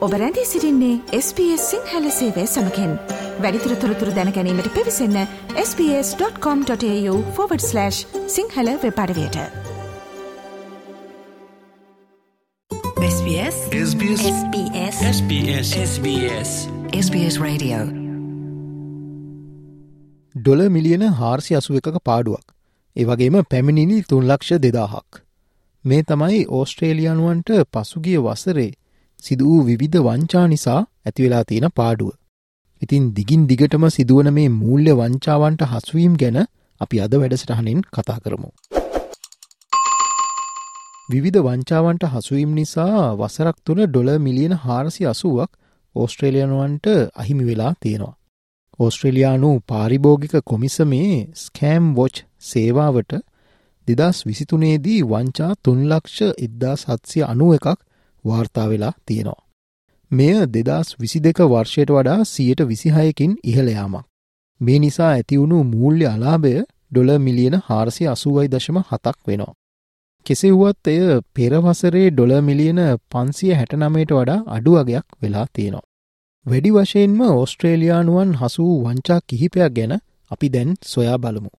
ඔබ රැඳී සිරින්නේ SBS සිංහල සේවය සමකෙන්. වැඩිතුර තොරතුර දැනැනීමට පිවිසන්න ps.com.ta/ Sinhala වෙපඩවයට SBS SBS SBS SBS SBS SBS Radio. ඩොල මිලියන හාර්සි අසුව එකක පාඩුවක්. ඒවගේම පැමිණිලි තුන්ලක්ෂ දෙදාහක්. මේ තමයි ඕස්ට්‍රේලියනුවන්ට පසුගිය වසරේ සිදු වූ විවිධ වංචා නිසා ඇතිවෙලා තියෙන පාඩුව. ඉතින් දිගින් දිගටම සිදුවන මේ මූල්‍ය වංචාවන්ට හසුවීම් ගැන අපි අද වැඩසටහනින් කතා කරමු. විවිධ වංචාවන්ට හසුවීම් නිසා වසරක් තුළ ඩොල මිලියන හාරසි අසුවක් ඕස්ට්‍රේලියනුවන්ට අහිමි වෙලා තියෙනවා. ඕස්ට්‍රේලයානු පාරිභෝගික කොමිසමේ ස්කෑම් වොච් සේවාවට දෙදස් විසිතුනේදී වංචා තුන්ලක්ෂ එද්දා සත්සිය අනුව එකක් වාර්තා වෙලා තියෙනවා. මෙය දෙදස් විසි දෙක වර්ෂයට වඩා සියයට විසිහයකින් ඉහළයාමක්. මේ නිසා ඇතිවුණු මූල්‍ය අලාභය ඩොල මිලියන හාරසි අසුවයි දශම හතක් වෙනවා. කෙසෙව්වත් එය පෙරවසරේ ඩොල මිලියන පන්සිය හැටනමයට වඩා අඩුවගයක් වෙලා තියෙනවා. වැඩි වශයෙන්ම ඕස්ට්‍රේලයානුවන් හසු වංචා කිහිපයක් ගැන අපි දැන් සොයා බලමු.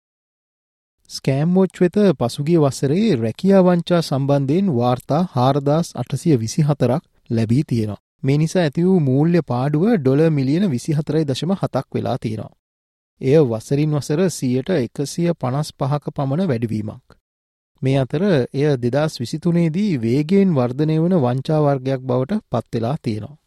ස්කෑම්මෝච් වෙත පසුගිය වසරේ රැකියා වංචා සම්බන්ධයෙන් වාර්තා හාරදාස් අටසිය විසි හතරක් ලැබී තියෙනවා. මේ නිසා ඇති වූ මූල්‍ය පාඩුව ඩොල මිලියන විසිහතරයි දශම හතක් වෙලා තියෙනවා. එය වසරින් වසර සියයට එකසිය පනස් පහක පමණ වැඩවීමක්. මේ අතර එය දෙදස් විසිතුනේදී වේගෙන් වර්ධනය වන වංචාවර්ගයක් බවට පත්වෙලා තියෙනවා.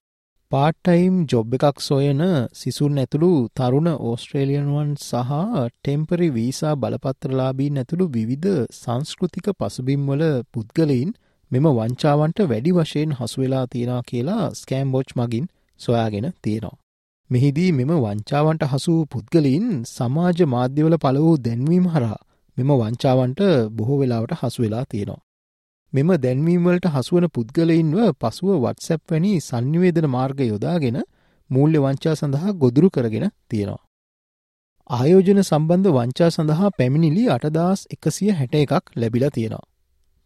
පාට්ටයිම් ජොබ් එකක් සොයන සිසුන් ඇතුළු තරුණ ඕස්ට්‍රේලියනුවන් සහ ටෙම්පරි වීසා බලපත්‍රලාබීන් ඇතුළු විවිධ සංස්කෘතික පසුබිම්වල පුද්ගලයින් මෙම වංචාවන්ට වැඩි වශයෙන් හසුවෙලා තියෙනවා කියලා ස්කෑම් බෝච් මගින් සොයාගෙන තියෙනවා. මෙහිදී මෙම වංචාවන්ට හසු පුද්ගලයින් සමාජ මාධ්‍යවල පළ වූ දැන්වීම හරහා මෙම වංචාවන්ට බොහෝ වෙලාවට හසුවෙලා තියෙනවා. මෙම දැන්වීම්වලට හසුවන පුද්ගලයින්ව පසුව වටසැප් වැනි සංනිවේදන මාර්ග යොදාගෙන මූල්‍ය වංචා සඳහා ගොදුරු කරගෙන තියෙනවා. ආයෝජන සම්බන්ධ වංචා සඳහා පැමිණිලි අටදස් එකසිය හැට එකක් ලැබිලා තියෙනවා.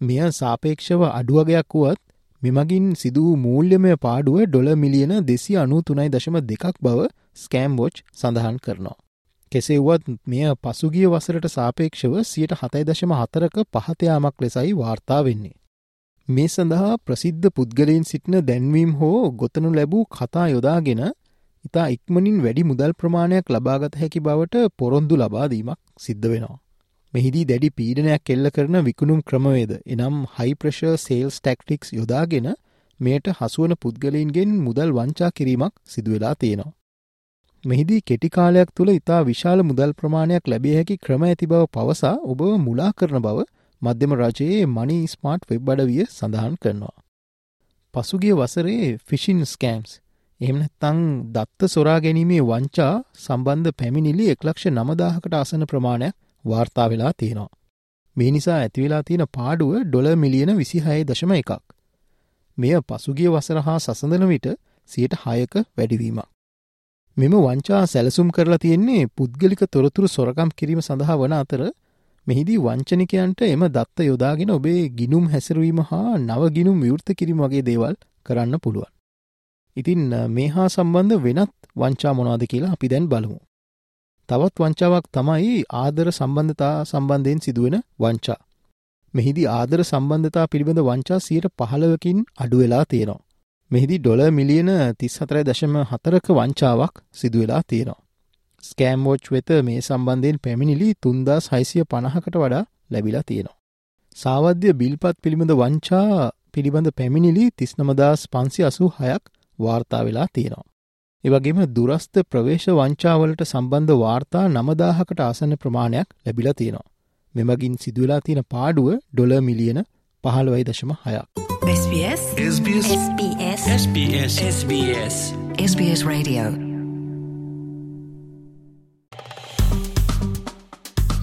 මෙය සාපේක්ෂව අඩුවගයක් වුවත් මෙමගින් සිදුව මූල්‍යමය පාඩුව ඩොල මිලියන දෙසි අනු තුනයි දශම දෙකක් බව ස්කෑම්බෝච් සඳහන් කරනවා. කෙසේවත් මෙය පසුගිය වසරට සාපේක්ෂව සියට හතයි දශම හතරක පහතයාමක් ලෙසයි වාර්තා වෙන්නේ. මේ සඳහා ප්‍රසිද්ධ පුද්ගලයින් සිටින දැන්වීම් හෝ ගොතනු ලැබූ කතා යොදාගෙන ඉතා ඉක්මනින් වැඩි මුදල් ප්‍රමාණයක් ලබාගත හැකි බවට පොරොන්දු ලබාදීමක් සිද්ධ වෙනවා. මෙහිදී දැඩි පීඩනයක් කෙල්ල කරන විකුණුම් ක්‍රමවේද එනම් හයිප්‍රශ සේල්ස් ටැක්ටික්ස් යොදාගෙන මෙයට හසුවන පුද්ගලයින්ගෙන් මුදල් වංචා කිරීමක් සිදුවෙලා තියෙනවා. මෙහිදී කෙටිකාලයක් තුළ ඉතා විශාල මුදල් ප්‍රමාණයක් ලැබිය හැකි ක්‍රම ඇති බව පවසා ඔබ මුලා කරන බව මධ්‍යම රජයේ මනි ස්මාර්ට් වෙබ් අඩවිය සඳහන් කරනවා. පසුගිය වසරේ ෆිෂින් ස්කෑම්ස් එහමනැත්තං දත්ත සොරා ගැනීමේ වංචා සම්බන්ධ පැමිණිලි එක්ලක්ෂ නමදාහකට අසන ප්‍රමාණයක් වාර්තා වෙලා තියෙනවා. මේ නිසා ඇතිවෙලා තියෙන පාඩුව ඩොල මිලියන විසිහය දශම එකක්. මෙය පසුගිය වසර හා සසඳන විට සියට හයක වැඩිවීමක්. මෙම වංචා සැලසුම් කරලා තියෙන්නේ පුද්ගලික තොරතුරු සොරකම් කිරීම සඳහා වන අතර මෙහිදී වංචනිකයන්ට එම දත්ත යොදාගෙන ඔබේ ගිනුම් හැසිරවීම හා නව ගිනුම් විවෘත කිරීම වගේ දේවල් කරන්න පුළුවන්. ඉතින් මේ හා සම්බන්ධ වෙනත් වංචා මොනවාද කියලා අපි දැන් බලමු. තවත් වංචාවක් තමයි ආදර සම්බන්ධතා සම්බන්ධයෙන් සිදුවෙන වංචා. මෙහිදී ආදර සම්බන්ධතා පිළිබඳ වංචා සියට පහළවකින් අඩුවෙලා තියෙනවා. මෙහිදී ඩොල මිලියන තිස්හතරයි දශම හතරක වංචාවක් සිදුවෙලා තියෙනවා. ස්කෑම්වෝච් වෙත මේ සම්බන්ධයෙන් පැමිණිලි තුන්දස් හයිසිය පණහකට වඩා ලැබිලා තියෙනවා. සාවද්‍ය බිල්පත් පිළිබඳ වංචා පිළිබඳ පැමිණිලි තිස්නමදස් පන්සි අසු හයක් වාර්තා වෙලා තියෙනවා. එවගේම දුරස්ථ ප්‍රවේශ වංචාවලට සම්බන්ධ වාර්තා නමදාහකට ආසන්න ප්‍රමාණයක් ලැබිලා තියෙනවා. මෙමගින් සිදුවලා තියෙන පාඩුව ඩොල මිලියන පහළවයි දශම හයක්. SBS SBS SBS SBS SBS SBS Radio